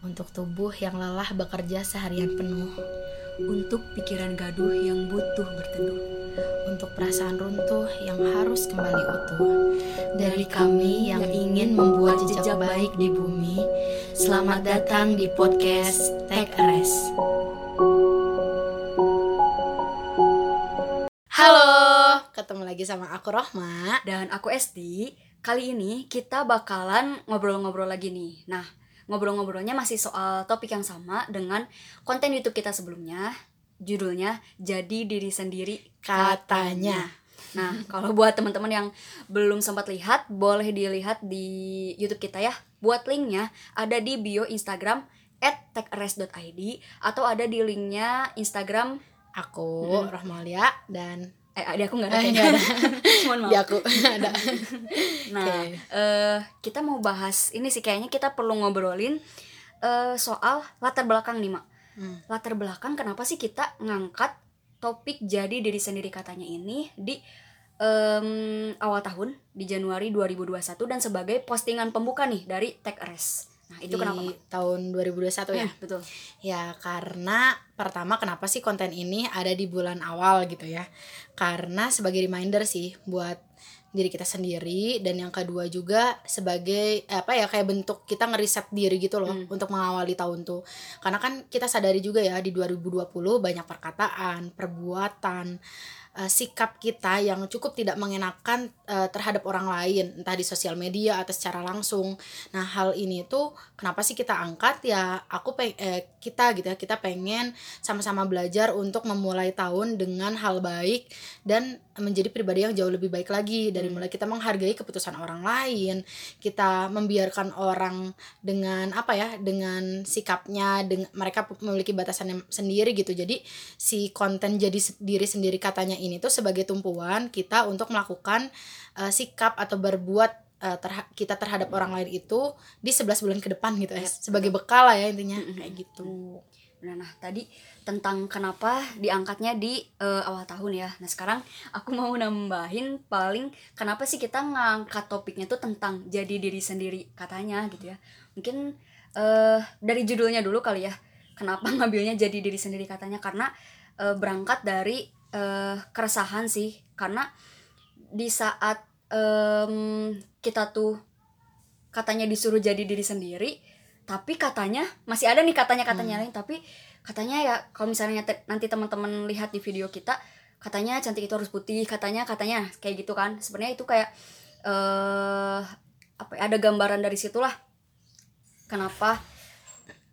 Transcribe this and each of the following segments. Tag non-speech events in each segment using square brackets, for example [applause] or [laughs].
untuk tubuh yang lelah bekerja seharian penuh, untuk pikiran gaduh yang butuh berteduh, untuk perasaan runtuh yang harus kembali utuh. Dari kami yang ingin membuat jejak baik di bumi, selamat datang di podcast Take a Rest. Halo, ketemu lagi sama aku Rohma. dan aku Esti. Kali ini kita bakalan ngobrol-ngobrol lagi nih. Nah, ngobrol-ngobrolnya masih soal topik yang sama dengan konten YouTube kita sebelumnya. Judulnya Jadi Diri Sendiri Katanya. Nah, kalau buat teman-teman yang belum sempat lihat, boleh dilihat di YouTube kita ya. Buat linknya ada di bio Instagram @takearrest.id atau ada di linknya Instagram Aku Rohmalia dan eh di aku nggak ada Eh, ada. [laughs] Mohon maaf. di aku [laughs] ada. [laughs] Nah, Oke. eh, kita mau bahas ini sih kayaknya kita perlu ngobrolin eh, soal latar belakang nih, Mak. Hmm. Latar belakang kenapa sih kita ngangkat topik jadi diri sendiri katanya ini di em, awal tahun di Januari 2021 dan sebagai postingan pembuka nih dari Tech Rest. Nah, itu di kenapa? Tahun 2021 ya. Hmm, betul. Ya karena pertama kenapa sih konten ini ada di bulan awal gitu ya Karena sebagai reminder sih buat diri kita sendiri Dan yang kedua juga sebagai apa ya kayak bentuk kita ngeriset diri gitu loh Hmm. Untuk mengawali tahun tuh Karena kan kita sadari juga ya di 2020 banyak perkataan, perbuatan eh, sikap kita yang cukup tidak mengenakan eh, terhadap orang lain entah di sosial media atau secara langsung. Nah hal ini tuh kenapa sih kita angkat? Ya aku peng eh, kita gitu ya kita pengen sama-sama belajar untuk memulai tahun dengan hal baik dan menjadi pribadi yang jauh lebih baik lagi. Dari mulai kita menghargai keputusan orang lain kita membiarkan orang dengan apa ya dengan sikapnya dengan mereka memiliki batasannya sendiri gitu. Jadi si konten jadi diri sendiri katanya ini tuh sebagai tumpuan kita untuk melakukan eh, sikap atau berbuat eh, terha- kita terhadap orang lain itu di 11 bulan ke depan gitu ya sebagai bekal lah ya intinya Mm-mm. kayak gitu Nah, nah tadi tentang kenapa diangkatnya di eh, awal tahun ya. Nah sekarang aku mau nambahin paling kenapa sih kita ngangkat topiknya tuh tentang jadi diri sendiri katanya gitu ya. Mungkin eh dari judulnya dulu kali ya. Kenapa [laughs] ngambilnya jadi diri sendiri katanya? Karena eh, berangkat dari eh, keresahan sih. Karena di saat em, kita tuh katanya disuruh jadi diri sendiri tapi katanya masih ada nih katanya katanya lain tapi katanya ya kalau misalnya te- nanti teman-teman lihat di video kita katanya cantik itu harus putih katanya katanya kayak gitu kan sebenarnya itu kayak eh apa ya, ada gambaran dari situlah kenapa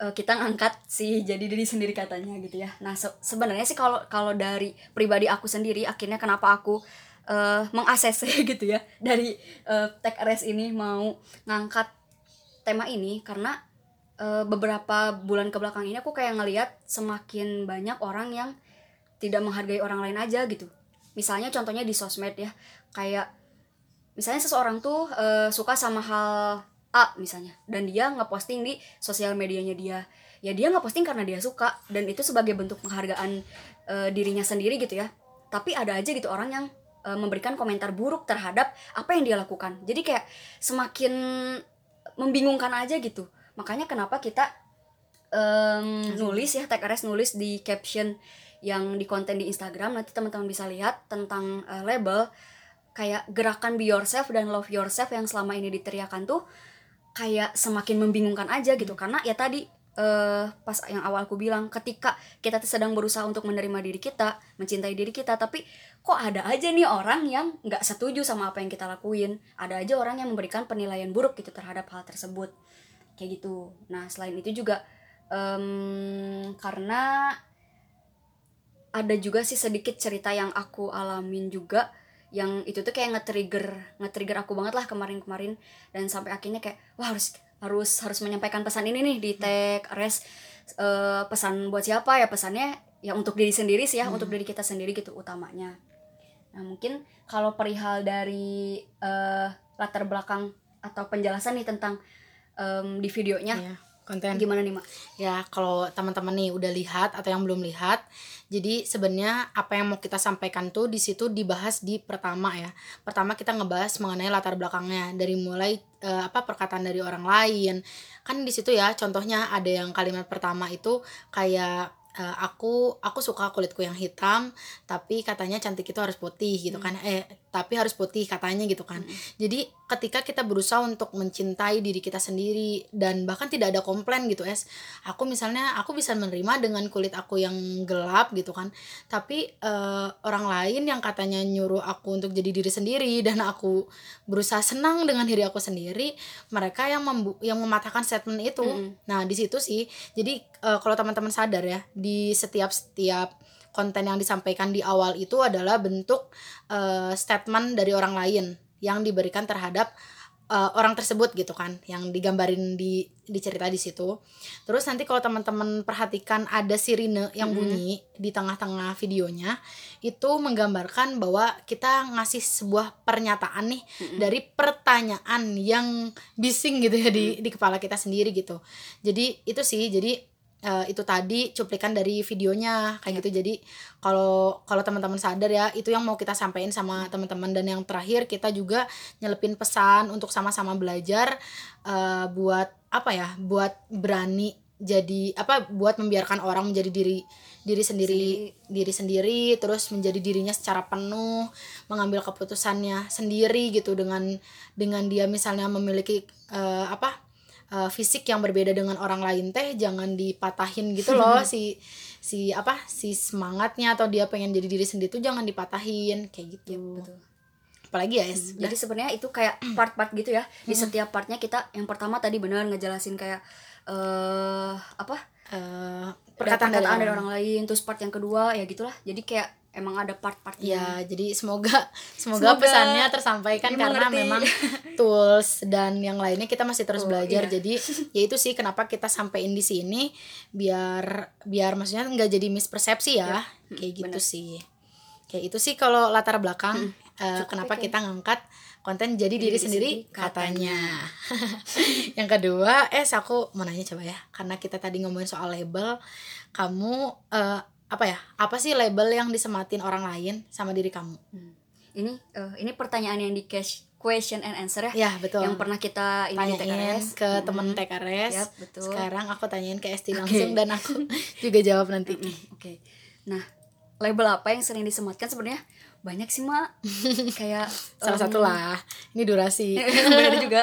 eh, kita ngangkat si jadi diri sendiri katanya gitu ya. Nah se- sebenarnya sih kalau kalau dari pribadi aku sendiri akhirnya kenapa aku eh mengakses [laughs] gitu ya dari eh, tech ini mau ngangkat tema ini karena eh, beberapa bulan ke belakang ini aku kayak ngelihat semakin banyak orang yang tidak menghargai orang lain aja gitu. Misalnya contohnya di sosmed ya kayak misalnya seseorang tuh eh, suka sama hal A misalnya. Dan dia ngeposting di sosial medianya dia. Ya dia ngeposting karena dia suka. Dan itu sebagai bentuk penghargaan eh, dirinya sendiri gitu ya. Tapi ada aja gitu orang yang eh, memberikan komentar buruk terhadap apa yang dia lakukan. Jadi kayak semakin membingungkan aja gitu. Makanya kenapa kita em, nulis ya tag arrest nulis di caption yang di konten di Instagram. Nanti teman-teman bisa lihat tentang eh, label kayak gerakan be yourself dan love yourself yang selama ini diteriakan tuh kayak semakin membingungkan aja gitu. Karena ya tadi eh pas yang awal aku bilang ketika kita sedang berusaha untuk menerima diri kita mencintai diri kita tapi kok ada aja nih orang yang nggak setuju sama apa yang kita lakuin? Ada aja orang yang memberikan penilaian buruk gitu terhadap hal tersebut. Kayak gitu. Nah selain itu juga em, karena ada juga sih sedikit cerita yang aku alamin juga yang itu tuh kayak nge-trigger nge-trigger aku banget lah kemarin-kemarin. Dan sampai akhirnya kayak wah harus harus harus menyampaikan pesan ini nih di tag res eh, pesan buat siapa ya? Pesannya ya untuk diri sendiri sih ya untuk diri kita sendiri gitu utamanya. Nah mungkin kalau perihal dari eh, latar belakang atau penjelasan nih tentang em, di videonya Iya. Konten. Gimana nih mak? Ya kalau teman-teman nih udah lihat atau yang belum lihat jadi sebenarnya apa yang mau kita sampaikan tuh di situ dibahas di pertama ya. Pertama kita ngebahas mengenai latar belakangnya dari mulai eh, apa perkataan dari orang lain. Kan di situ ya contohnya ada yang kalimat pertama itu kayak eh, aku aku suka kulitku yang hitam tapi katanya cantik itu harus putih gitu kan. Eh tapi harus putih katanya gitu kan. Jadi ketika kita berusaha untuk mencintai diri kita sendiri dan bahkan tidak ada komplain gitu es. Aku misalnya aku bisa menerima dengan kulit aku yang gelap gitu kan. Tapi eh, orang lain yang katanya nyuruh aku untuk jadi diri sendiri dan aku berusaha senang dengan diri aku sendiri mereka yang membu yang mematahkan statement itu. Nah di situ sih. Jadi eh, kalau teman-teman sadar ya di setiap setiap konten yang disampaikan di awal itu adalah bentuk eh, statement dari orang lain yang diberikan terhadap eh, orang tersebut gitu kan yang digambarin di di cerita di situ. Terus nanti kalau teman-teman perhatikan ada sirine yang bunyi di tengah-tengah videonya itu menggambarkan bahwa kita ngasih sebuah pernyataan nih dari pertanyaan yang bising gitu ya di di kepala kita sendiri gitu. Jadi itu sih jadi eh, itu tadi cuplikan dari videonya kayak gitu. Jadi kalau kalau teman-teman sadar ya itu yang mau kita sampaikan sama teman-teman. Dan yang terakhir kita juga nyelepin pesan untuk sama-sama belajar eh, buat apa ya buat berani jadi apa buat membiarkan orang menjadi diri diri sendiri. diri sendiri terus menjadi dirinya secara penuh mengambil keputusannya sendiri gitu. Dengan dengan dia misalnya memiliki eh, apa eh, fisik yang berbeda dengan orang lain teh jangan dipatahin gitu loh. [laughs] Si si apa si semangatnya atau dia pengen jadi diri sendiri tuh jangan dipatahin. Kayak gitu. Betul. apalagi ya es jadi sebenarnya itu kayak [clears throat] part-part gitu ya. Di setiap partnya kita yang pertama tadi benar ngejelasin kayak eh apa? Eh, perkataan, perkataan dari, dari orang lain terus part yang kedua ya gitulah. Jadi kayak emang ada part-partnya Ya, jadi semoga [laughs] semoga, Semoga pesannya tersampaikan karena dimengerti. memang tools dan yang lainnya kita masih terus Oh, belajar. iya. Jadi [laughs] ya itu sih kenapa kita sampein di sini biar biar maksudnya nggak jadi mispersepsi ya. Kayak gitu bener. sih. Kayak itu sih kalau latar belakang eh, cukup kenapa ya, kita ngangkat konten jadi diri, Diri sendiri sendiri katanya. [laughs] yang kedua, es aku mau nanya coba ya, karena kita tadi ngomongin soal label, kamu eh, apa ya? Apa sih label yang disematin orang lain sama diri kamu? Hmm. ini eh, ini pertanyaan yang di cash question and answer ya Ya betul. yang pernah kita ini tanyain TKRS ke Mm-mm. temen TKRS. Yap, betul. Sekarang aku tanyain ke Esti langsung dan aku [laughs] [laughs] juga jawab nanti. Mm, Oke. Nah, label apa yang sering disematkan sebenarnya banyak sih, Mak. [laughs] Kayak Salah em, satu lah. Ini durasi. bener juga.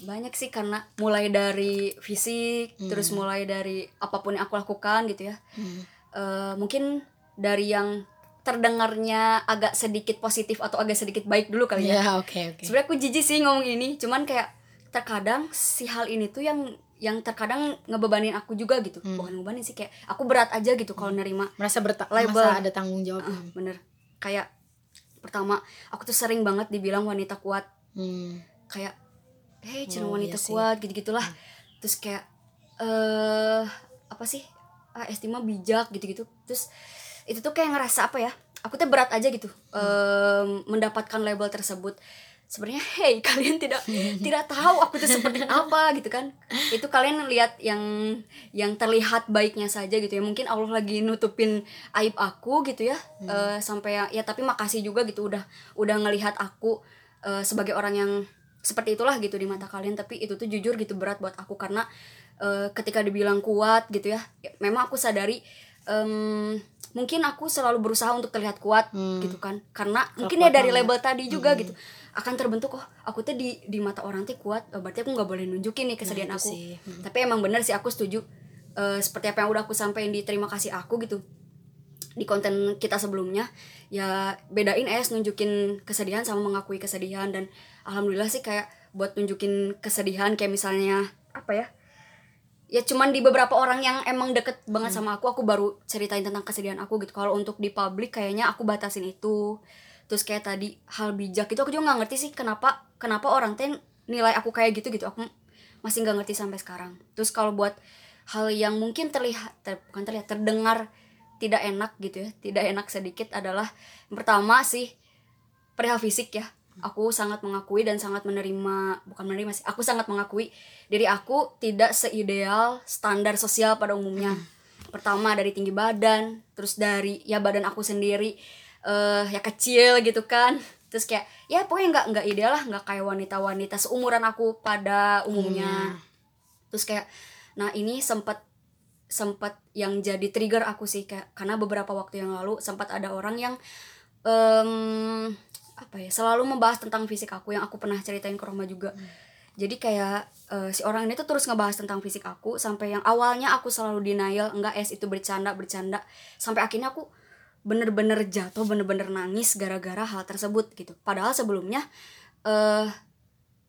Banyak sih karena mulai dari fisik, terus Hmm. mulai dari apa pun yang aku lakukan gitu ya. Eh, mungkin dari yang terdengarnya agak sedikit positif atau agak sedikit baik dulu kali ya. Ya, oke oke. Sebenarnya aku jijik sih ngomong ini, cuman kayak terkadang si hal ini tuh yang yang terkadang ngebebanin aku juga gitu. Hmm. Bukan ngebebanin sih kayak aku berat aja gitu kalau nerima Merasa berta Label. merasa ada tanggung jawab. Ah, bener kayak pertama aku tuh sering banget dibilang wanita kuat Hmm. kayak eh cina Oh, wanita iya kuat gitu gitulah terus kayak eh apa sih ah estima bijak gitu gitu terus itu tuh kayak ngerasa apa ya aku tuh berat aja gitu em, mendapatkan label tersebut. Sebenarnya hey [laughs] kalian tidak tidak tahu aku tuh seperti apa gitu kan. Itu kalian lihat yang yang terlihat baiknya saja gitu ya. Mungkin Allah lagi nutupin aib aku gitu ya Eh, sampai ya, ya tapi makasih juga gitu udah udah ngelihat aku eh, sebagai orang yang seperti itulah gitu di mata kalian. Tapi itu tuh jujur gitu berat buat aku karena eh, ketika dibilang kuat gitu ya, ya memang aku sadari em, mungkin aku selalu berusaha untuk terlihat kuat Hmm. gitu kan karena Kalau mungkin ya dari banget. label tadi juga gitu akan terbentuk oh aku tuh di di mata orang tuh kuat oh, berarti aku nggak boleh nunjukin nih kesedihan Nah, aku sih. Hmm. tapi emang bener sih aku setuju Eh, seperti apa yang udah aku sampaikan di terima kasih aku gitu di konten kita sebelumnya ya bedain es nunjukin kesedihan sama mengakui kesedihan dan alhamdulillah sih kayak buat nunjukin kesedihan kayak misalnya apa ya ya cuman di beberapa orang yang emang deket banget sama aku aku baru ceritain tentang kesedihan aku gitu. Kalau untuk di publik kayaknya aku batasin itu. Terus kayak tadi hal bijak itu aku juga nggak ngerti sih kenapa kenapa orang teh nilai aku kayak gitu gitu aku masih nggak ngerti sampai sekarang. Terus kalau buat hal yang mungkin terlihat ter- bukan terlihat terdengar tidak enak gitu ya tidak enak sedikit adalah yang pertama sih perihal fisik ya aku sangat mengakui dan sangat menerima bukan menerima sih aku sangat mengakui diri aku tidak seideal standar sosial pada umumnya. Pertama dari tinggi badan terus dari ya badan aku sendiri eh ya kecil gitu kan. Terus kayak ya pokoknya nggak nggak ideal lah nggak kayak wanita-wanita seumuran aku pada umumnya. Terus kayak nah ini sempat sempat yang jadi trigger aku sih kayak karena beberapa waktu yang lalu sempat ada orang yang em, apa ya selalu membahas tentang fisik aku yang aku pernah ceritain ke Roma juga. Jadi kayak eh, si orang ini tuh terus ngebahas tentang fisik aku sampai yang awalnya aku selalu denial enggak es itu bercanda bercanda. Sampai akhirnya aku bener-bener jatuh bener-bener nangis gara-gara hal tersebut gitu. Padahal sebelumnya eh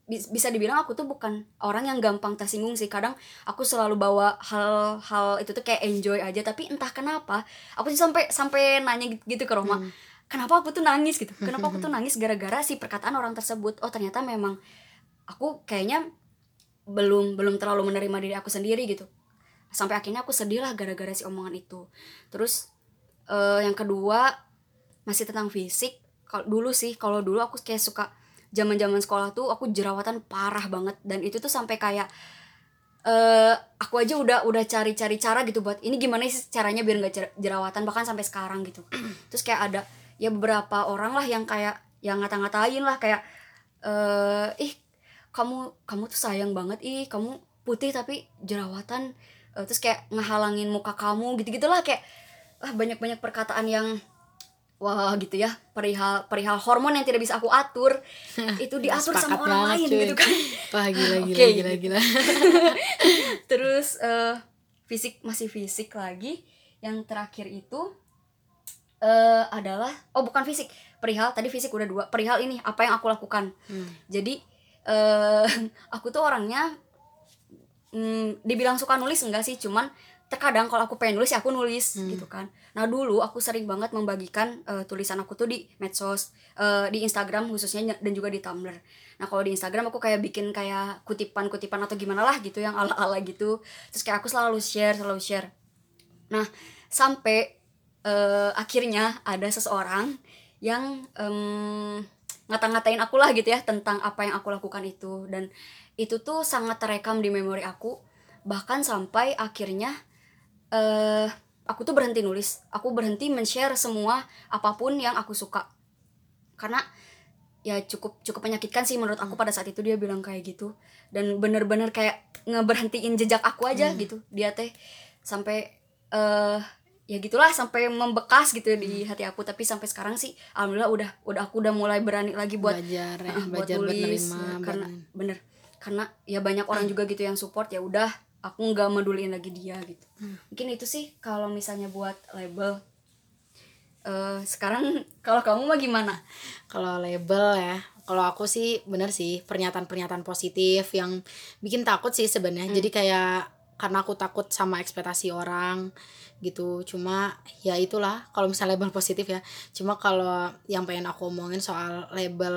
bis- bisa dibilang aku tuh bukan orang yang gampang tersinggung sih. Kadang aku selalu bawa hal-hal itu tuh kayak enjoy aja tapi entah kenapa aku sih sampai sampai nanya gitu- gitu ke Roma kenapa aku tuh nangis? gitu. Kenapa aku tuh [laughs] nangis gara-gara si perkataan orang tersebut? Oh ternyata memang aku kayaknya belum belum terlalu menerima diri aku sendiri gitu. Sampai akhirnya aku sedih lah gara-gara si omongan itu. Terus eh, yang kedua masih tentang fisik. Kalau dulu sih kalau dulu aku kayak suka zaman zaman sekolah tuh aku jerawatan parah banget. Dan itu tuh sampai kayak eh aku aja udah udah cari-cari cara gitu buat ini gimana sih caranya biar nggak jer- jerawatan? Bahkan sampai sekarang gitu. [clears throat] Terus kayak ada ya beberapa orang lah yang kayak yang ngata-ngatain lah kayak eh ih kamu kamu tuh sayang banget ih kamu putih tapi jerawatan Eh, terus kayak ngehalangin muka kamu gitu gitulah kayak ah banyak banyak perkataan yang wah gitu ya perihal perihal hormon yang tidak bisa aku atur [laughs] itu diatur sama orang banget, lain cuy. gitu kan [laughs] wah gila gila Oke, gila gitu. gila [laughs] terus eh, fisik masih fisik lagi yang terakhir itu eh adalah oh bukan fisik. Perihal tadi fisik udah dua. Perihal ini apa yang aku lakukan. Hmm. jadi eh [laughs] aku tuh orangnya mm, dibilang suka nulis enggak sih? Cuman terkadang kalau aku pengen nulis ya aku nulis Hmm. gitu kan. Nah dulu aku sering banget membagikan eh, tulisan aku tuh di medsos eh, di Instagram khususnya dan juga di Tumblr. Nah kalau di Instagram aku kayak bikin kayak kutipan-kutipan atau gimana lah gitu yang ala-ala gitu. Terus kayak aku selalu share selalu share. Nah sampai eh, akhirnya ada seseorang yang em, ngata-ngatain aku lah gitu ya tentang apa yang aku lakukan itu. Dan itu tuh sangat terekam di memori aku. Bahkan sampai akhirnya eh aku tuh berhenti nulis. Aku berhenti men-share semua apa pun yang aku suka. Karena ya cukup cukup menyakitkan sih menurut aku pada saat itu dia bilang kayak gitu. Dan bener-bener kayak ngeberhentiin jejak aku aja gitu. Dia teh sampai eh ya gitulah sampai membekas gitu di hati aku. Tapi sampai sekarang sih alhamdulillah udah udah aku udah mulai berani lagi buat belajar ya Ah, buat belajar nerima ya, karena buat- bener karena ya banyak orang juga gitu yang support ya udah aku nggak meduliin lagi dia gitu. Mungkin itu sih kalau misalnya buat label. Eh sekarang [laughs] kalau kamu mah gimana? Kalau label ya kalau aku sih bener sih pernyataan-pernyataan positif yang bikin takut sih sebenarnya. Jadi kayak karena aku takut sama ekspektasi orang gitu cuma ya itulah kalau misalnya label positif ya cuma kalau yang pengen aku omongin soal label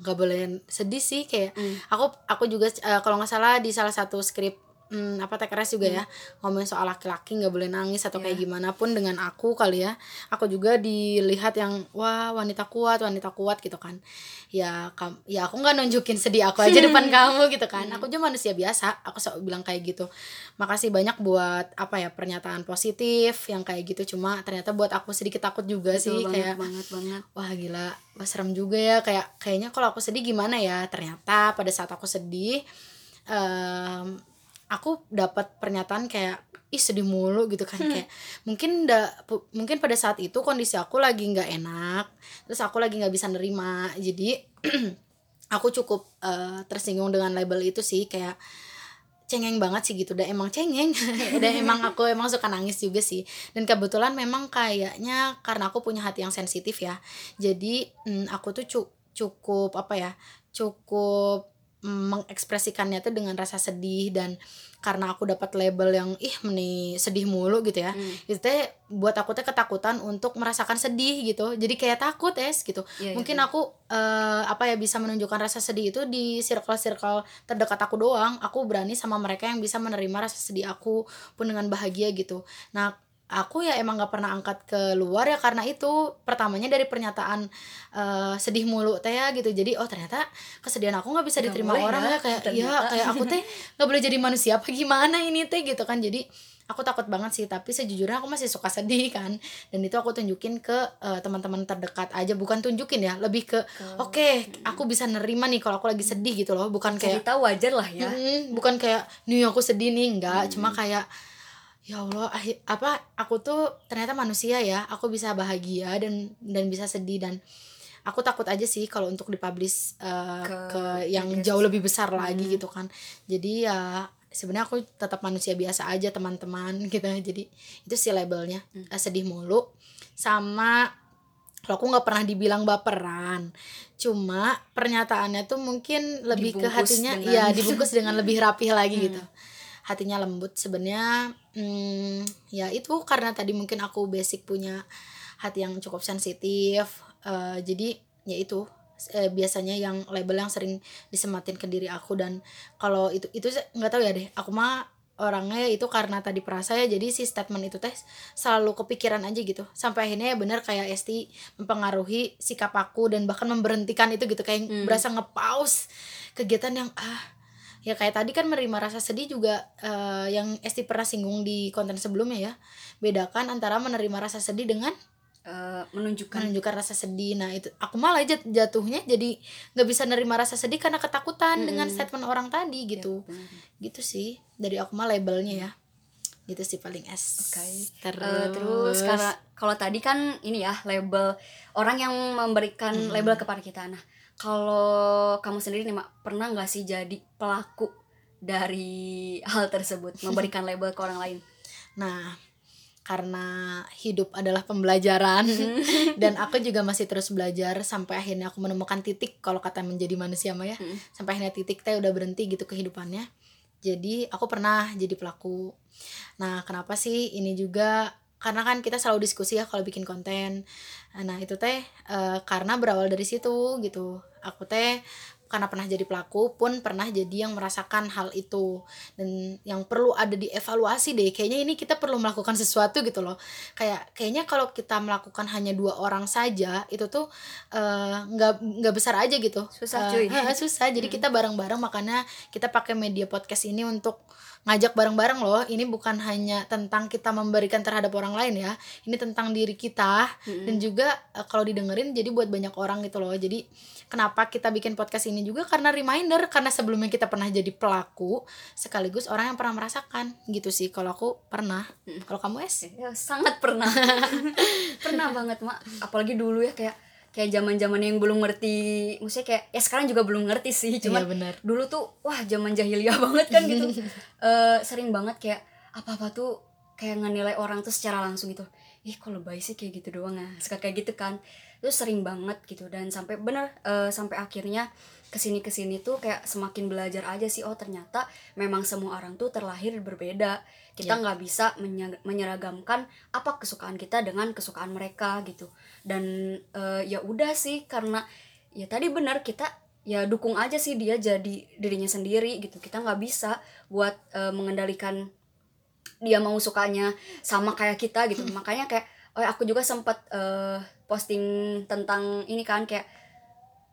gak boleh sedih sih kayak Hmm. aku aku juga eh, kalau nggak salah di salah satu skrip hmm, apa TKRS juga ya. Ngomongin soal laki-laki nggak boleh nangis atau kayak gimana pun dengan aku kali ya. Aku juga dilihat yang wah wanita kuat wanita kuat gitu kan. Ya kam ya aku nggak nunjukin sedih aku aja [laughs] depan kamu gitu kan. Aku cuma manusia biasa aku selalu bilang kayak gitu. Makasih banyak buat apa ya pernyataan positif yang kayak gitu. Cuma ternyata buat aku sedikit takut juga sih Betul kayak banget banget. Banget wah gila wah serem juga ya. Kayak kayaknya kalau aku sedih gimana ya? Ternyata pada saat aku sedih em, aku dapat pernyataan kayak ih sedih mulu gitu kan. Kayak mungkin da, mungkin pada saat itu kondisi aku lagi nggak enak terus aku lagi nggak bisa nerima. Jadi [clears throat] aku cukup eh, tersinggung dengan label itu sih kayak cengeng banget sih gitu. Dan emang cengeng. [laughs] Dan emang aku emang suka nangis juga sih. Dan kebetulan memang kayaknya karena aku punya hati yang sensitif ya. Jadi mm, aku tuh cu- cukup apa ya cukup mengekspresikannya tuh dengan rasa sedih dan karena aku dapat label yang ih meni sedih mulu gitu ya. Hmm. itu teh buat aku teh ketakutan untuk merasakan sedih gitu. Jadi kayak takut es gitu. Iya, mungkin aku eh, apa ya bisa menunjukkan rasa sedih itu di circle-circle terdekat aku doang. Aku berani sama mereka yang bisa menerima rasa sedih aku pun dengan bahagia gitu. Nah aku ya emang nggak pernah angkat keluar ya karena itu pertamanya dari pernyataan uh, sedih mulu teh ya gitu. Jadi oh ternyata kesedihan aku nggak bisa diterima gak orang ya, ya kayak ya kayak aku teh nggak boleh jadi manusia apa gimana ini teh gitu kan. Jadi aku takut banget sih tapi sejujurnya aku masih suka sedih kan. Dan itu aku tunjukin ke uh, teman-teman terdekat aja. Bukan tunjukin ya lebih ke oke okay, aku bisa nerima nih kalau aku lagi sedih gitu loh. Bukan kayak kita wajar lah ya. Mm, bukan kayak nih aku sedih nih. Enggak hmm. cuma kayak ya Allah apa aku tuh ternyata manusia ya. Aku bisa bahagia dan dan bisa sedih dan aku takut aja sih kalau untuk dipublish uh, ke, ke yang jauh lebih besar hmm. lagi gitu kan. Jadi ya sebenarnya aku tetap manusia biasa aja teman-teman [laughs] gitu. Jadi itu sih labelnya. Hmm. uh, sedih mulu. Sama kalau aku nggak pernah dibilang baperan. Cuma pernyataannya tuh mungkin lebih dibungkus ke hatinya dengan... ya [laughs] dibungkus dengan lebih rapih lagi hmm. gitu hatinya lembut sebenarnya hmm, ya itu karena tadi mungkin aku basic punya hati yang cukup sensitif uh, jadi ya itu uh, biasanya yang label yang sering disematin ke diri aku dan kalau itu itu nggak tahu ya deh aku mah orangnya itu karena tadi perasa ya jadi si statement itu teh selalu kepikiran aja gitu sampai akhirnya ya bener kayak Esti mempengaruhi sikap aku dan bahkan memberhentikan itu gitu kayak hmm. berasa ngepaus kegiatan yang ah ya kayak tadi kan menerima rasa sedih juga uh, yang Esti pernah singgung di konten sebelumnya ya. Bedakan antara menerima rasa sedih dengan uh, menunjukkan. menunjukkan rasa sedih. Nah itu aku malah jat jatuhnya jadi nggak bisa nerima rasa sedih karena ketakutan mm -hmm. dengan statement orang tadi iya, gitu. ya, gitu sih dari aku mah labelnya ya. Gitu sih paling es. Okay. terus uh, terus karena kalau tadi kan ini ya label orang yang memberikan hmm. label kepada kita. Nah kalau kamu sendiri nih mak pernah nggak sih jadi pelaku dari hal tersebut? [laughs] Memberikan label ke orang lain? Nah karena hidup adalah pembelajaran [laughs] [laughs] dan aku juga masih terus belajar sampai akhirnya aku menemukan titik kalau kata menjadi manusia mah ya. Hmm. sampai akhirnya titik teh udah berhenti gitu kehidupannya. Jadi aku pernah jadi pelaku. Nah kenapa sih? Ini juga karena kan kita selalu diskusi ya kalau bikin konten. Nah itu teh e, karena berawal dari situ gitu. Aku teh karena pernah jadi pelaku pun pernah jadi yang merasakan hal itu. Dan yang perlu ada dievaluasi deh kayaknya ini kita perlu melakukan sesuatu gitu loh. Kayak kayaknya kalau kita melakukan hanya dua orang saja itu tuh eh, nggak uh, nggak besar aja gitu. Susah cuy. uh, susah. Jadi kita bareng-bareng makanya kita pakai media podcast ini untuk ngajak bareng-bareng loh. Ini bukan hanya tentang kita memberikan terhadap orang lain ya. Ini tentang diri kita. Mm-hmm. dan juga uh, kalau didengerin jadi buat banyak orang gitu loh. Jadi kenapa kita bikin podcast ini juga karena reminder karena sebelumnya kita pernah jadi pelaku sekaligus orang yang pernah merasakan. Gitu sih kalau aku pernah. Mm. kalau kamu es? Ya, sangat pernah. [laughs] Pernah banget mak. Apalagi dulu ya kayak kayak zaman zaman yang belum ngerti. Maksudnya kayak ya sekarang juga belum ngerti sih. Cuma iya, dulu tuh wah zaman jahiliyah [laughs] banget kan gitu. Uh, [laughs] sering banget kayak apa apa tuh kayak ngenilai orang tuh secara langsung gitu. Ih kok lebay sih kayak gitu doang ya? Suka kayak gitu kan itu sering banget gitu dan sampai bener uh, sampai akhirnya ke sini ke sini tuh kayak semakin belajar aja sih oh ternyata memang semua orang tuh terlahir berbeda kita iya. nggak yeah. bisa menyeragamkan apa kesukaan kita dengan kesukaan mereka gitu dan uh, ya udah sih karena ya tadi benar kita ya dukung aja sih dia jadi dirinya sendiri gitu kita nggak bisa buat uh, mengendalikan dia mau sukanya sama kayak kita gitu [laughs] makanya kayak oh aku juga sempat uh, posting tentang ini kan kayak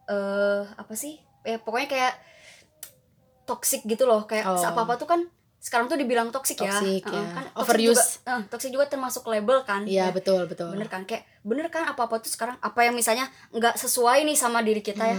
uh, apa sih? Eh, pokoknya kayak toxic gitu loh. Kayak oh. apa apa tuh kan sekarang tuh dibilang toxic, ya. toxic ya, uh, kan overuse. juga, uh, toxic juga termasuk label kan iya betul betul. Bener kan? Kayak bener kan apa apa tuh sekarang apa yang misalnya nggak sesuai nih sama diri kita ya.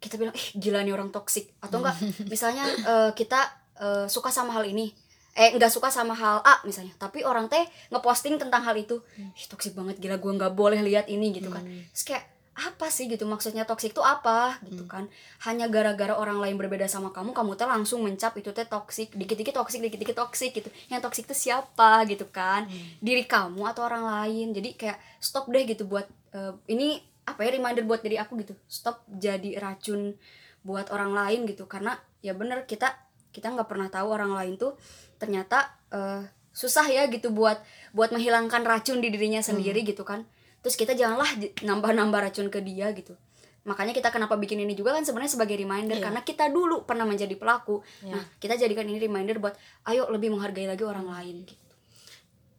Kita bilang eh gila nih orang toxic. Atau enggak [laughs] misalnya uh, kita uh, suka sama hal ini eh nggak suka sama hal A misalnya. Tapi orang teh ngeposting tentang hal itu. Ih toxic banget gila gue nggak boleh lihat ini gitu kan. Hmm. terus kayak apa sih gitu? Maksudnya toksik itu apa? Gitu hmm. kan. Hanya gara-gara orang lain berbeda sama kamu kamu tuh langsung mencap itu teh toksik dikit-dikit toksik dikit-dikit toksik gitu. Yang toksik itu siapa gitu kan? Hmm. diri kamu atau orang lain. Jadi kayak stop deh gitu buat uh, ini apa ya reminder buat diri aku gitu. Stop jadi racun buat orang lain gitu. Karena ya bener kita kita nggak pernah tahu orang lain tuh ternyata uh, susah ya gitu buat buat menghilangkan racun di dirinya sendiri hmm. gitu kan terus kita janganlah nambah-nambah racun ke dia gitu makanya kita kenapa bikin ini juga kan sebenarnya sebagai reminder yeah. karena kita dulu pernah menjadi pelaku yeah. nah kita jadikan ini reminder buat ayo lebih menghargai lagi orang lain gitu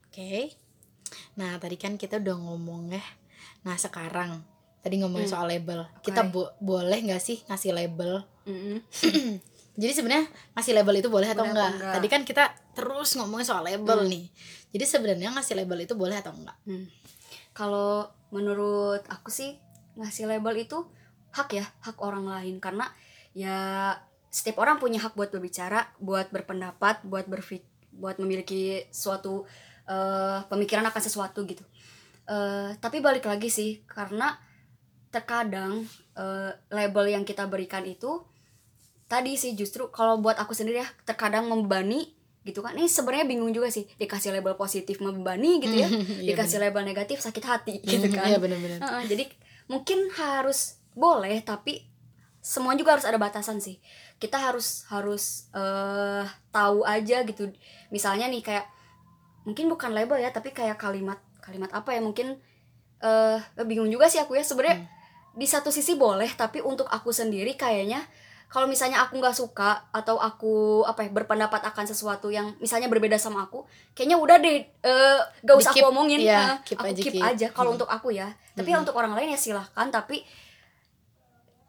oke okay. Nah, tadi kan kita udah ngomong ya. Nah, sekarang tadi ngomongin Hmm. soal label. Kita Oke. bo- boleh nggak sih ngasih label? Mm-mm. [clears throat] Jadi sebenarnya ngasih label itu boleh atau Boleh enggak? enggak? Tadi kan kita terus ngomongin soal label nih. Jadi sebenarnya ngasih label itu boleh atau enggak? Hmm. Kalau menurut aku sih ngasih label itu hak ya, hak orang lain karena ya setiap orang punya hak buat berbicara, buat berpendapat, buat berfik buat memiliki suatu eh, pemikiran akan sesuatu gitu. Eh, tapi balik lagi sih karena terkadang eh, label yang kita berikan itu tadi sih justru kalau buat aku sendiri ya terkadang membebani gitu kan. Ini sebenarnya bingung juga sih dikasih label positif membebani gitu ya [laughs] Iya, dikasih label negatif sakit hati gitu kan. Iya benar-benar. Heeh, jadi mungkin harus boleh tapi semua juga harus ada batasan sih. Kita harus harus eh tahu aja gitu. Misalnya nih kayak mungkin bukan label ya tapi kayak kalimat kalimat apa ya mungkin eh bingung juga sih aku ya. Sebenarnya di satu sisi boleh tapi untuk aku sendiri kayaknya kalau misalnya aku nggak suka atau aku apa ya berpendapat akan sesuatu yang misalnya berbeda sama aku kayaknya udah deh eh gak usah Di-keep, aku omongin iya, Eh, keep aku aja, keep keep. aja kalau Hmm. untuk aku ya tapi ya untuk orang lain ya silahkan tapi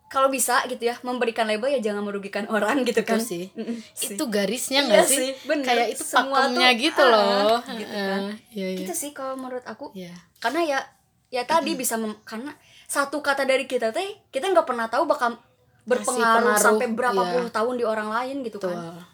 kalau bisa gitu ya memberikan label ya jangan merugikan orang [laughs] gitu kan Itu sih. Itu garisnya Iya nggak sih? sih, bener. Kayak itu Semua pakemnya tuh, gitu ah, loh. gitu Heeh, kan. Iya, iya. gitu sih kalau menurut aku Iya. karena ya ya tadi bisa mem- karena satu kata dari kita teh kita nggak pernah tahu bakal berpengaruh pengaruh, sampai berapa iya. puluh tahun di orang lain gitu Betul. kan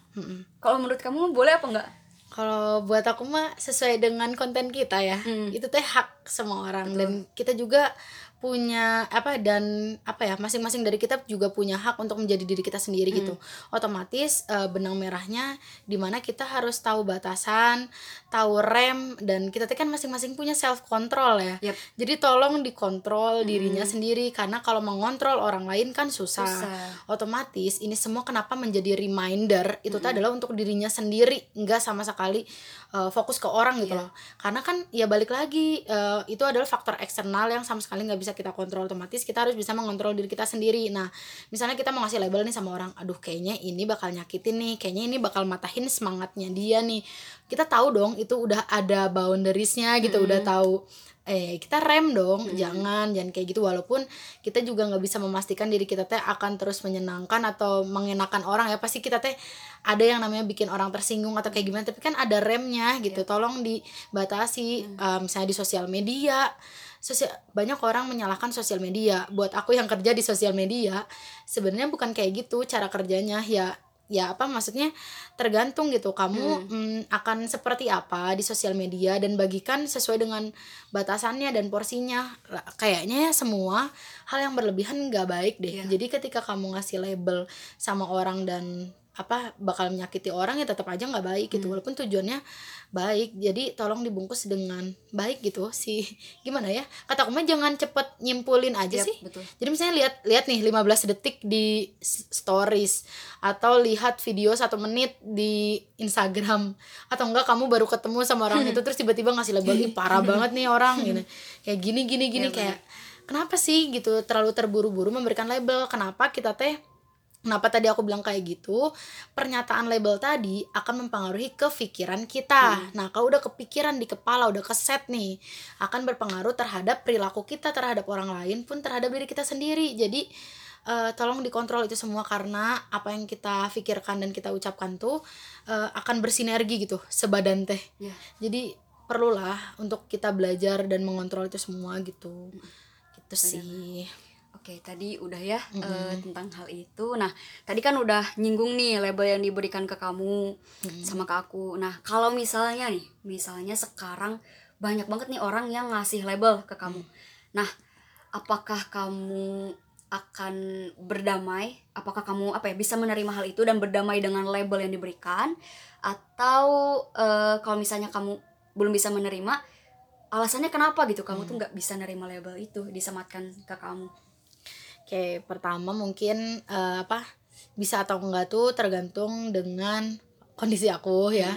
kalau menurut kamu boleh apa enggak Kalau buat aku mah sesuai dengan konten kita ya. Hmm. Itu teh hak semua orang dan kita juga punya apa dan apa ya masing-masing dari kita juga punya hak untuk menjadi diri kita sendiri gitu. Otomatis eh, benang merahnya di mana kita harus tahu batasan, tahu rem dan kita kan masing-masing punya self control ya. Yap. Jadi tolong dikontrol dirinya sendiri karena kalau mengontrol orang lain kan susah. Susah. Otomatis ini semua kenapa menjadi reminder itu tuh adalah untuk dirinya sendiri, nggak sama sekali uh, fokus ke orang gitu Iya. loh. Karena kan ya balik lagi uh, itu adalah faktor eksternal yang sama sekali nggak bisa kita kontrol otomatis kita harus bisa mengontrol diri kita sendiri. Nah, misalnya kita mau ngasih label nih sama orang, aduh kayaknya ini bakal nyakitin nih, kayaknya ini bakal matahin semangatnya dia nih. Kita tahu dong itu udah ada boundariesnya gitu, udah tahu eh kita rem dong jangan jangan kayak gitu. Walaupun kita juga nggak bisa memastikan diri kita teh akan terus menyenangkan atau mengenakan orang ya. Pasti kita teh ada yang namanya bikin orang tersinggung atau kayak gimana. Tapi kan ada remnya gitu. Tolong dibatasi eh, misalnya di sosial media. Sosial banyak orang menyalahkan sosial media. Buat aku yang kerja di sosial media sebenarnya bukan kayak gitu cara kerjanya. Ya ya apa maksudnya tergantung gitu. Kamu mm, akan seperti apa di sosial media dan bagikan sesuai dengan batasannya dan porsinya. Kayaknya ya semua hal yang berlebihan nggak baik deh. Iya. jadi ketika kamu ngasih label sama orang dan apa bakal menyakiti orang ya tetap aja nggak baik gitu. Walaupun tujuannya baik jadi tolong dibungkus dengan baik gitu. Sih gimana ya kata aku mah jangan cepet nyimpulin aja Yap, sih. betul. Jadi misalnya lihat lihat nih 15 detik di stories atau lihat video satu menit di Instagram. Atau enggak kamu baru ketemu sama orang [laughs] itu terus tiba-tiba ngasih label ih parah [laughs] banget nih orang gitu. Kayak gini gini gini Iya, kayak kenapa sih? gitu. Terlalu terburu-buru memberikan label. Kenapa kita teh Kenapa tadi aku bilang kayak gitu? Pernyataan label tadi akan mempengaruhi kepikiran kita. Nah, kalau udah kepikiran di kepala, udah keset nih, akan berpengaruh terhadap perilaku kita terhadap orang lain pun terhadap diri kita sendiri. Jadi eh, tolong dikontrol itu semua karena apa yang kita pikirkan dan kita ucapkan tuh eh, akan bersinergi gitu sebadan teh. ya Jadi perlulah untuk kita belajar dan mengontrol itu semua gitu. Gitu sih. Oke, tadi udah ya eh, tentang hal itu. Nah, tadi kan udah nyinggung nih label yang diberikan ke kamu sama ke aku. Nah, kalau misalnya nih, misalnya sekarang banyak banget nih orang yang ngasih label ke kamu. Nah, apakah kamu akan berdamai? Apakah kamu apa ya bisa menerima hal itu dan berdamai dengan label yang diberikan? Atau eh, kalau misalnya kamu belum bisa menerima, alasannya kenapa gitu? Kamu tuh nggak bisa nerima label itu disematkan ke kamu? Oke, pertama mungkin eh, apa bisa atau enggak tuh tergantung dengan kondisi aku ya.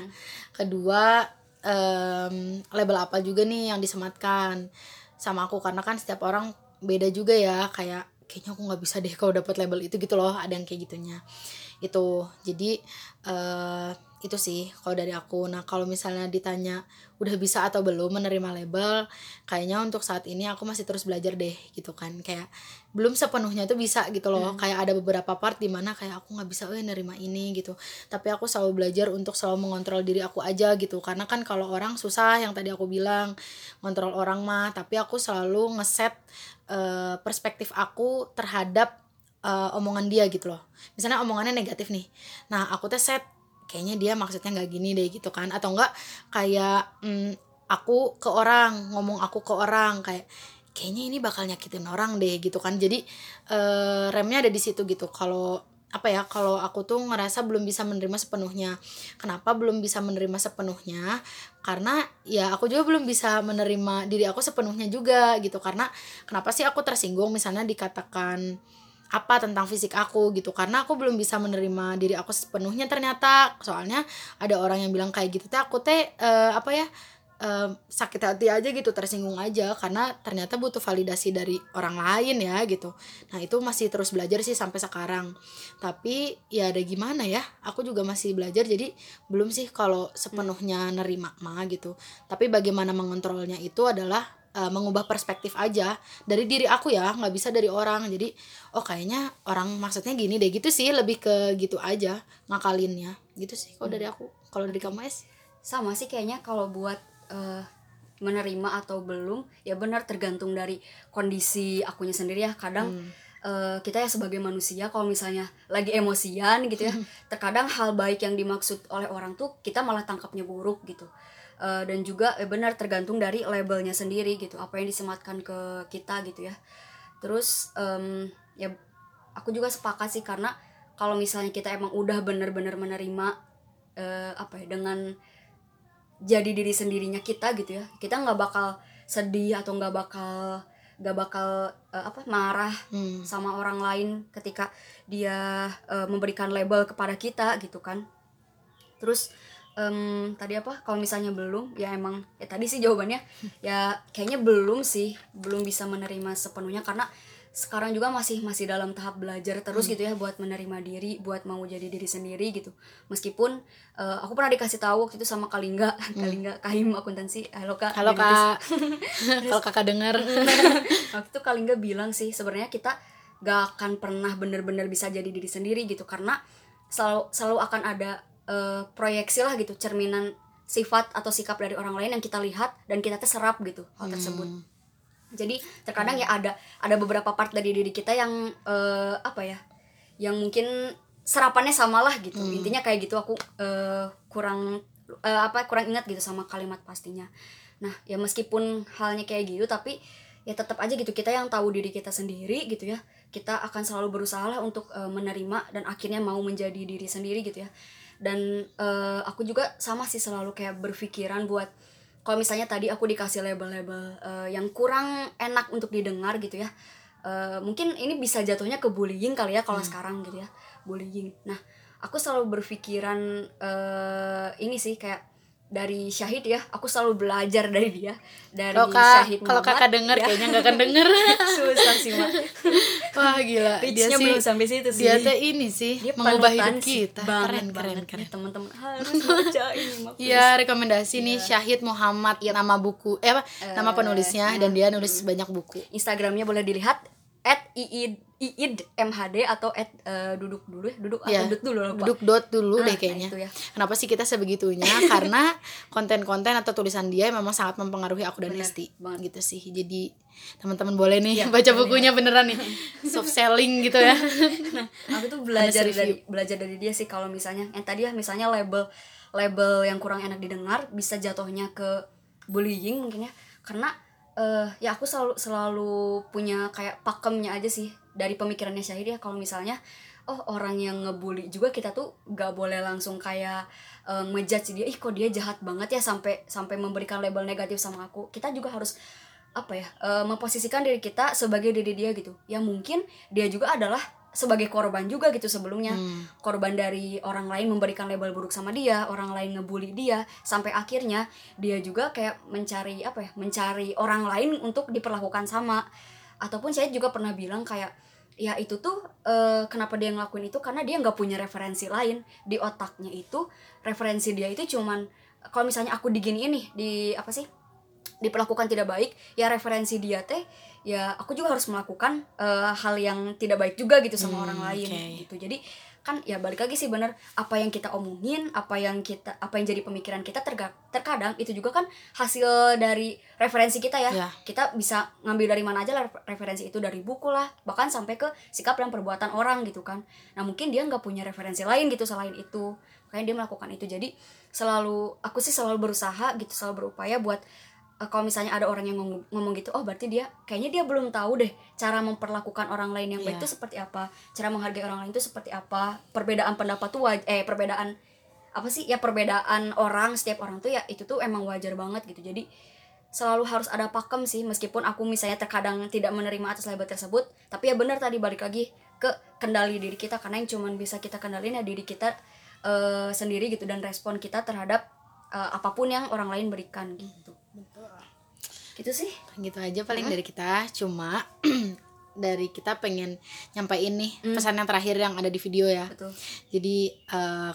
Kedua em, label apa juga nih yang disematkan sama aku. Karena kan setiap orang beda juga ya kayak kayaknya aku nggak bisa deh kalau dapat label itu gitu loh ada yang kayak gitunya. Itu jadi eh itu sih kalau dari aku. Nah kalau misalnya ditanya udah bisa atau belum menerima label kayaknya untuk saat ini aku masih terus belajar deh gitu kan. Kayak belum sepenuhnya tuh bisa gitu loh. Hmm. kayak ada beberapa part di mana kayak aku nggak bisa eh nerima ini gitu. Tapi aku selalu belajar untuk selalu mengontrol diri aku aja gitu. Karena kan kalau orang susah yang tadi aku bilang kontrol orang mah. Tapi aku selalu ngeset uh, perspektif aku terhadap uh, omongan dia gitu loh. Misalnya omongannya negatif nih. Nah aku tuh set kayaknya dia maksudnya nggak gini deh gitu kan. Atau enggak kayak mm, aku ke orang ngomong aku ke orang. Kayak kayaknya ini bakal nyakitin orang deh gitu kan. Jadi uh, remnya ada di situ gitu. Kalau apa ya kalau aku tuh ngerasa belum bisa menerima sepenuhnya. Kenapa belum bisa menerima sepenuhnya? Karena ya aku juga belum bisa menerima diri aku sepenuhnya juga gitu. Karena kenapa sih aku tersinggung misalnya dikatakan apa tentang fisik aku gitu. Karena aku belum bisa menerima diri aku sepenuhnya ternyata. Soalnya ada orang yang bilang kayak gitu teh aku teh uh, apa ya uh, sakit hati aja gitu tersinggung aja karena ternyata butuh validasi dari orang lain ya gitu. Nah itu masih terus belajar sih sampai sekarang. Tapi ya ada gimana ya aku juga masih belajar jadi belum sih kalau sepenuhnya nerima mah gitu. Tapi bagaimana mengontrolnya itu adalah uh, mengubah perspektif aja dari diri aku ya nggak bisa dari orang. Jadi oh kayaknya orang maksudnya gini deh gitu sih lebih ke gitu aja ngakalinnya. Gitu sih kalau hmm. dari aku kalau dari kamu es sama sih kayaknya kalau buat uh, menerima atau belum ya benar tergantung dari kondisi akunya sendiri ya. Kadang hmm. Uh, kita ya sebagai manusia kalau misalnya lagi emosian gitu ya [laughs] terkadang hal baik yang dimaksud oleh orang tuh kita malah tangkapnya buruk gitu. Uh, dan juga eh, benar tergantung dari labelnya sendiri gitu apa yang disematkan ke kita gitu ya. Terus um, ya aku juga sepakat sih karena kalau misalnya kita emang udah bener-bener menerima uh, apa ya dengan jadi diri sendirinya kita gitu ya. Kita nggak bakal sedih atau nggak bakal nggak bakal uh, apa marah hmm. sama orang lain ketika dia uh, memberikan label kepada kita gitu kan. Terus um, tadi apa kalau misalnya belum ya emang ya tadi sih jawabannya. Ya kayaknya belum sih belum bisa menerima sepenuhnya karena sekarang juga masih masih dalam tahap belajar terus hmm. gitu ya buat menerima diri buat mau jadi diri sendiri gitu. Meskipun uh, aku pernah dikasih tahu waktu itu sama Kalingga hmm. Kalingga Kahim akuntansi. Halo kak. Halo kak. [laughs] Kalau kakak dengar [laughs] waktu itu Kalingga bilang sih sebenarnya kita gak akan pernah bener-bener bisa jadi diri sendiri gitu karena selalu selalu akan ada uh, proyeksi lah gitu cerminan sifat atau sikap dari orang lain yang kita lihat dan kita terserap gitu hal hmm. Jadi terkadang hmm. ya ada ada beberapa part dari diri kita yang uh, apa ya yang mungkin serapannya sama lah gitu hmm. intinya kayak gitu aku uh, kurang uh, apa kurang ingat gitu sama kalimat pastinya nah ya meskipun halnya kayak gitu tapi ya tetap aja gitu kita yang tahu diri kita sendiri gitu ya kita akan selalu berusaha lah untuk uh, menerima dan akhirnya mau menjadi diri sendiri gitu ya dan uh, aku juga sama sih selalu kayak berpikiran buat kalau misalnya tadi aku dikasih label-label uh, yang kurang enak untuk didengar gitu ya uh, mungkin ini bisa jatuhnya ke bullying kali ya kalau hmm. sekarang gitu ya bullying nah aku selalu berpikiran uh, ini sih kayak dari Syahid ya. Aku selalu belajar dari dia. Dari kalo kak, Syahid kalau kakak denger ya. kayaknya nggak akan denger. [laughs] Susah sih mak. [laughs] Wah gila. Dia sih belum sampai situ sih. dia tuh ini sih dia mengubah hidup kita. Keren keren keren. teman-teman. Harus baca ini [laughs] ya rekomendasi ya. nih iya. Syahid Muhammad ya nama buku eh apa? Uh, nama penulisnya uh, dan dia nulis uh, banyak buku. Instagramnya boleh dilihat at iid iid mhd atau at uh, duduk dulu ya duduk atau duduk dulu lupa. duduk dot dulu ah, deh kayaknya. nah ya. kenapa sih kita sebegitunya? [laughs] Karena konten-konten atau tulisan dia memang sangat mempengaruhi aku dan Esti gitu sih. Jadi teman-teman boleh nih ya, baca bukunya ya. beneran nih. Soft selling gitu ya. [laughs] Nah aku tuh belajar dari belajar dari dia sih kalau misalnya yang tadi ya misalnya label label yang kurang enak didengar bisa jatuhnya ke bullying mungkin ya. Karena uh, ya aku selalu selalu punya kayak pakemnya aja sih dari pemikirannya Syahid ya. Kalau misalnya oh orang yang ngebully juga kita tuh gak boleh langsung kayak uh, ngejudge dia ih kok dia jahat banget ya sampai sampai memberikan label negatif sama aku. Kita juga harus apa ya uh, memposisikan diri kita sebagai diri dia gitu. Ya mungkin dia juga adalah sebagai korban juga gitu sebelumnya. Hmm. korban dari orang lain memberikan label buruk sama dia orang lain ngebully dia sampai akhirnya dia juga kayak mencari apa ya mencari orang lain untuk diperlakukan sama. Ataupun saya juga pernah bilang kayak ya itu tuh eh, kenapa dia ngelakuin itu? Karena dia nggak punya referensi lain. Di otaknya itu referensi dia itu cuman kalau misalnya aku diginiin nih di apa sih diperlakukan tidak baik ya referensi dia teh ya aku juga harus melakukan eh, hal yang tidak baik juga gitu sama Hmm, orang lain oke. gitu. Jadi kan ya balik lagi sih bener apa yang kita omongin apa yang kita apa yang jadi pemikiran kita terga- terkadang itu juga kan hasil dari referensi kita ya. Ya. kita bisa ngambil dari mana aja lah referensi itu dari buku lah bahkan sampai ke sikap dan perbuatan orang gitu kan. Nah mungkin dia nggak punya referensi lain gitu selain itu. Makanya dia melakukan itu. Jadi selalu aku sih selalu berusaha gitu selalu berupaya buat kalau misalnya ada orang yang ngomong, ngomong gitu oh berarti dia kayaknya dia belum tahu deh cara memperlakukan orang lain yang baik Iya. itu seperti apa. Cara menghargai orang lain itu seperti apa. Perbedaan pendapat tuh eh perbedaan apa sih? Ya perbedaan orang setiap orang tuh ya itu tuh emang wajar banget gitu. Jadi selalu harus ada pakem sih meskipun aku misalnya terkadang tidak menerima atas label tersebut. Tapi ya benar tadi balik lagi ke kendali diri kita karena yang cuman bisa kita kendalin ya diri kita eh, sendiri gitu dan respon kita terhadap eh, apa pun yang orang lain berikan gitu gitu sih. Gitu aja paling dari kita. Cuma [clears throat] dari kita pengen nyampein nih pesan yang terakhir yang ada di video ya. Betul. Jadi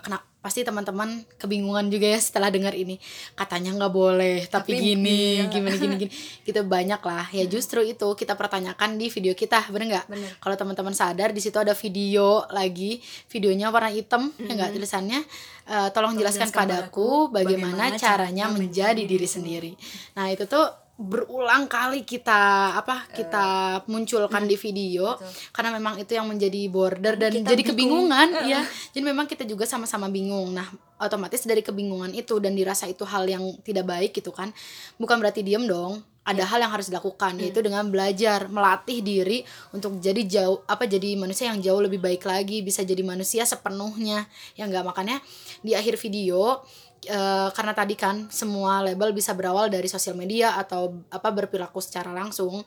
kena pasti teman-teman kebingungan juga ya setelah dengar ini. Katanya nggak boleh tapi, Tapi gini iya. gimana gini gini. [laughs] Gitu banyak lah ya justru itu kita pertanyakan di video kita bener nggak? Kalau teman-teman sadar di situ ada video lagi. Videonya warna hitam ya nggak? Tulisannya eh, tolong jelaskan jelaskan padaku bagaimana, bagaimana caranya menjadi diri sendiri. Nah itu tuh berulang kali kita apa kita munculkan di video betul. karena memang itu yang menjadi border dan Kita jadi bingung. kebingungan ya jadi memang kita juga sama-sama bingung. Nah otomatis dari kebingungan itu dan dirasa itu hal yang tidak baik gitu kan bukan berarti diem dong. Ada hal yang harus dilakukan yaitu dengan belajar melatih diri untuk jadi jauh apa jadi manusia yang jauh lebih baik lagi bisa jadi manusia sepenuhnya. Ya enggak makanya di akhir video eh, karena tadi kan semua label bisa berawal dari sosial media atau apa berperilaku secara langsung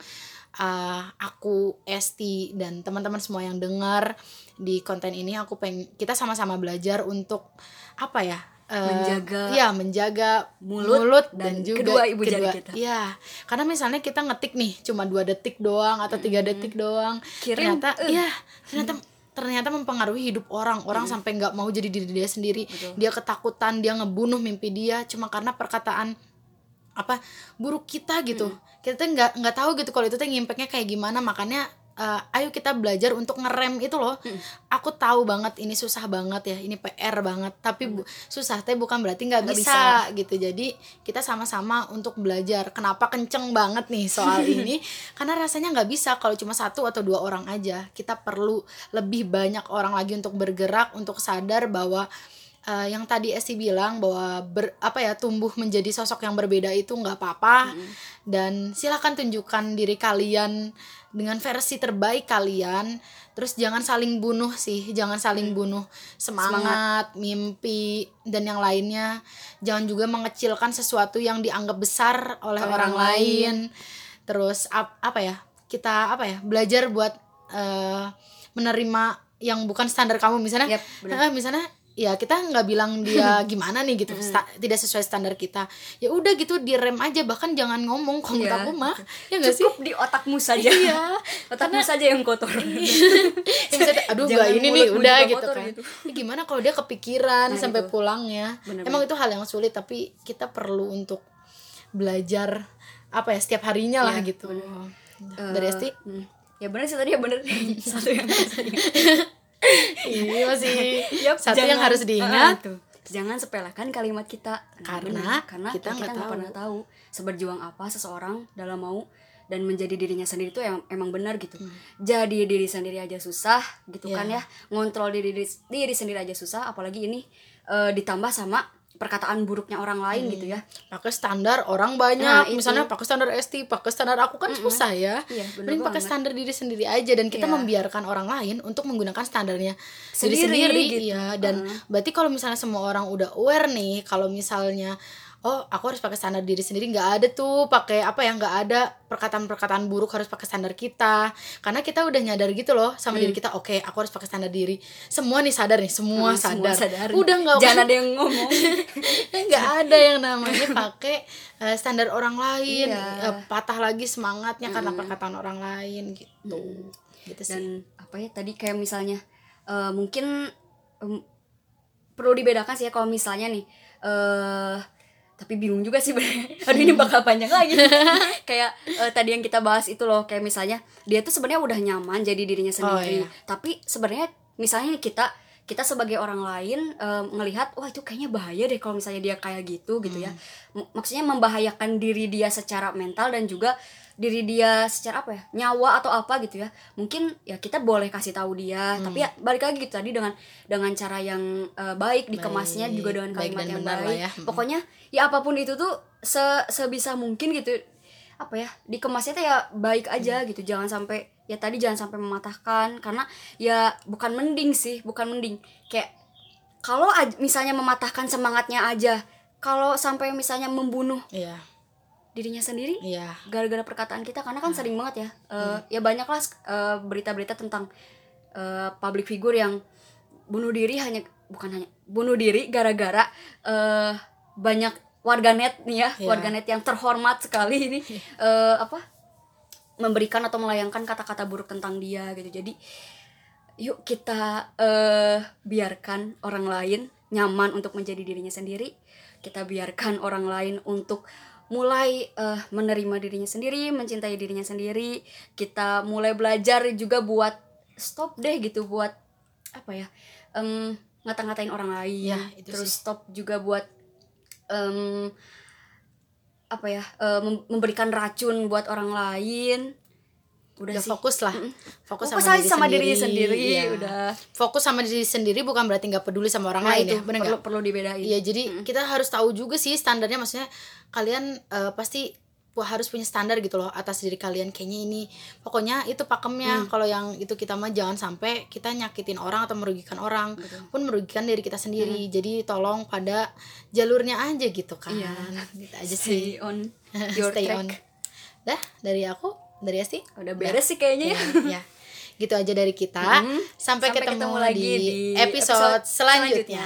eh, aku Esti dan teman-teman semua yang dengar di konten ini aku pengen kita sama-sama belajar untuk apa ya eh, Menjaga ya menjaga mulut dan, dan juga kedua ibu jari kita. Iya, karena misalnya kita ngetik nih cuma dua detik doang atau tiga detik doang, Kirim, ternyata eh. iya ternyata ternyata mempengaruhi hidup orang. Orang sampai nggak mau jadi diri dia sendiri. Betul. dia ketakutan dia ngebunuh mimpi dia cuma karena perkataan apa buruk kita gitu. Kita tuh nggak nggak tahu gitu kalau itu tuh ngimpaknya kayak gimana. Makanya eh, ayo kita belajar untuk ngerem itu loh. Aku tahu banget ini susah banget ya ini PR banget. Tapi bu- susah teh bukan berarti nggak Nggak bisa, gitu. Jadi kita sama-sama untuk belajar. Kenapa kenceng banget nih soal [laughs] ini? Karena rasanya nggak bisa kalau cuma satu atau dua orang aja. Kita perlu lebih banyak orang lagi untuk bergerak untuk sadar bahwa eh, yang tadi Esti bilang bahwa ber, apa ya tumbuh menjadi sosok yang berbeda itu nggak apa-apa. Dan silahkan tunjukkan diri kalian dengan versi terbaik kalian. Terus jangan saling bunuh sih jangan saling bunuh. Semangat, mimpi dan yang lainnya. Jangan juga mengecilkan sesuatu yang dianggap besar oleh orang, orang lain. terus ap- apa ya kita apa ya belajar buat eh, menerima yang bukan standar kamu. Misalnya benar. eh, misalnya ya kita nggak bilang dia [laughs] gimana nih gitu sta- tidak sesuai standar kita. Ya udah gitu direm aja bahkan jangan ngomong kalau menurut Iya. aku mah. Ya sih cukup di otakmu saja. Iya. [laughs] Otakmu saja yang kotor. [laughs] Ya, misalnya, aduh gak ini nih udah gitu kan. gitu. Ya, gimana kalau dia kepikiran Nah, sampai itu. pulangnya Bener-bener. emang itu hal yang sulit tapi kita perlu untuk belajar apa ya setiap harinya lah Iya, gitu. dari Eh, Esti hmm. ya bener sih tadi ya bener. Satu yang iya masih Yap, satu yang jangan- harus diingat. Tuh. jangan sepelekan kalimat kita. Karena karena kita nggak tahu. pernah tahu seberjuang apa seseorang dalam mau dan menjadi dirinya sendiri itu yang emang benar gitu. Jadi diri sendiri aja susah gitu Iya. kan ya. Ngontrol diri diri sendiri aja susah apalagi ini eh, ditambah sama perkataan buruknya orang lain gitu ya. Pakai standar orang banyak. Nah, itu. misalnya pakai standar ST pakai standar aku kan susah ya. Iya, mending pakai standar diri sendiri aja dan kita Iya. membiarkan orang lain untuk menggunakan standarnya diri Sendiri, sendiri. gitu. iya dan berarti kalau misalnya semua orang udah aware nih kalau misalnya oh aku harus pakai standar diri sendiri. Nggak ada tuh pakai apa ya nggak ada perkataan-perkataan buruk harus pakai standar kita. Karena kita udah nyadar gitu loh sama diri kita oke aku harus pakai standar diri. Semua nih sadar nih semua Hmm, sadar. semua sadar. udah nggak [laughs] jangan ada yang ngomong. [laughs] Nggak ada yang namanya [laughs] pakai eh, standar orang lain Iya. eh, patah lagi semangatnya karena perkataan orang lain gitu. Gitu sih. dan apa ya tadi kayak misalnya eh, mungkin em, perlu dibedakan sih ya kalau misalnya nih eh tapi bingung juga sih bener. [laughs] aduh ini bakal panjang lagi [laughs] kayak eh, tadi yang kita bahas itu loh kayak misalnya dia tuh sebenarnya udah nyaman jadi dirinya sendiri iya. tapi sebenarnya misalnya kita kita sebagai orang lain eh, ngelihat wah itu kayaknya bahaya deh kalau misalnya dia kayak gitu gitu ya M- maksudnya membahayakan diri dia secara mental dan juga diri dia secara apa ya nyawa atau apa gitu ya mungkin ya kita boleh kasih tahu dia tapi ya balik lagi gitu tadi dengan dengan cara yang eh, baik dikemasnya Baik, juga dengan baik kalimat dan yang benar baik ya. Mm-mm. pokoknya ya apa pun itu tuh se sebisa mungkin gitu apa ya dikemasnya tuh ya baik aja gitu. Jangan sampai ya tadi jangan sampai mematahkan karena ya bukan mending sih bukan mending. Kayak kalau misalnya mematahkan semangatnya aja kalau sampai misalnya membunuh iya. dirinya sendiri iya. gara-gara perkataan kita karena kan sering banget ya eh, ya banyak lah eh, berita-berita tentang eh, public figure yang bunuh diri hanya bukan hanya bunuh diri gara-gara eh, banyak warganet nih ya Iya. warganet yang terhormat sekali ini eh, apa memberikan atau melayangkan kata-kata buruk tentang dia gitu. Jadi yuk kita eh biarkan orang lain nyaman untuk menjadi dirinya sendiri. Kita biarkan orang lain untuk mulai eh, menerima dirinya sendiri mencintai dirinya sendiri. Kita mulai belajar juga buat stop deh gitu buat apa ya em, ngata-ngatain orang lain. Ya, itu terus sih. stop juga buat em, apa ya mem- memberikan racun buat orang lain. Udah, udah sih. fokus lah. Fokus, fokus sama, aja sama diri sendiri. Iya. udah. Fokus sama diri sendiri bukan berarti nggak peduli sama orang nah lain itu ya bener perlu perlu dibedain. Iya jadi kita harus tahu juga sih standarnya. Maksudnya kalian eh, pasti harus punya standar gitu loh atas diri kalian. Kayaknya ini pokoknya itu pakemnya. Kalau yang itu kita mah jangan sampai kita nyakitin orang atau merugikan orang pun merugikan diri kita sendiri. Jadi tolong pada jalurnya aja gitu kan. Iya. gitu aja sih. stay on [laughs] your Stay track. on. dah dari aku? Dari Asti udah beres sih kayaknya ya. Ya gitu aja dari kita. Mm. sampai, Sampai ketemu, ketemu lagi di, di episode, episode selanjutnya. selanjutnya.